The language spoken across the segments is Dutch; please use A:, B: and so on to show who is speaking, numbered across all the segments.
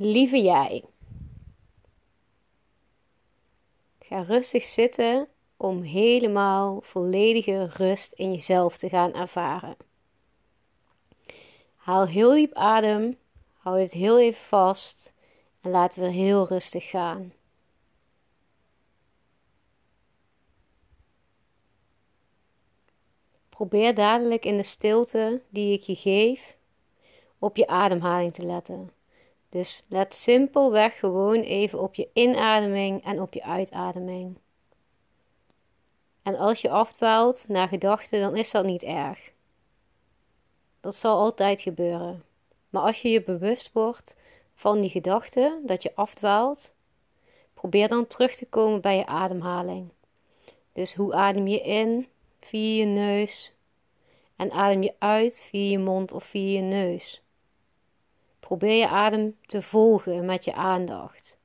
A: Lieve jij. Ga rustig zitten om helemaal volledige rust in jezelf te gaan ervaren. Haal heel diep adem, hou het heel even vast en laat weer heel rustig gaan. Probeer dadelijk in de stilte die ik je geef op je ademhaling te letten. Dus let simpelweg gewoon even op je inademing en op je uitademing. En als je afdwaalt naar gedachten, dan is dat niet erg. Dat zal altijd gebeuren. Maar als je je bewust wordt van die gedachte, dat je afdwaalt, probeer dan terug te komen bij je ademhaling. Dus hoe adem je in? Via je neus. En adem je uit via je mond of via je neus. Probeer je adem te volgen met je aandacht.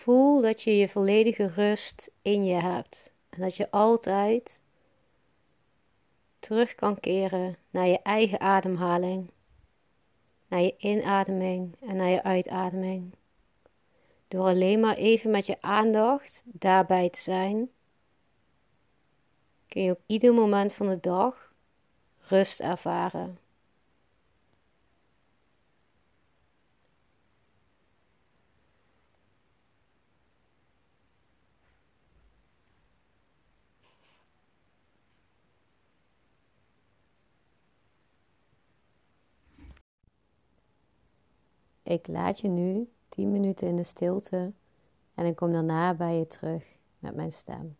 A: Voel dat je je volledige rust in je hebt en dat je altijd terug kan keren naar je eigen ademhaling, naar je inademing en naar je uitademing. Door alleen maar even met je aandacht daarbij te zijn, kun je op ieder moment van de dag rust ervaren. Ik laat je nu 10 minuten in de stilte en ik kom daarna bij je terug met mijn stem.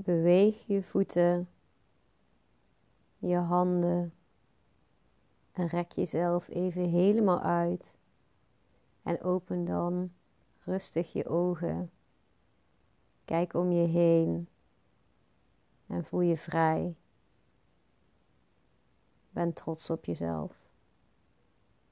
A: Beweeg je voeten, je handen en rek jezelf even helemaal uit. En open dan rustig je ogen. Kijk om je heen en voel je vrij. Ben trots op jezelf.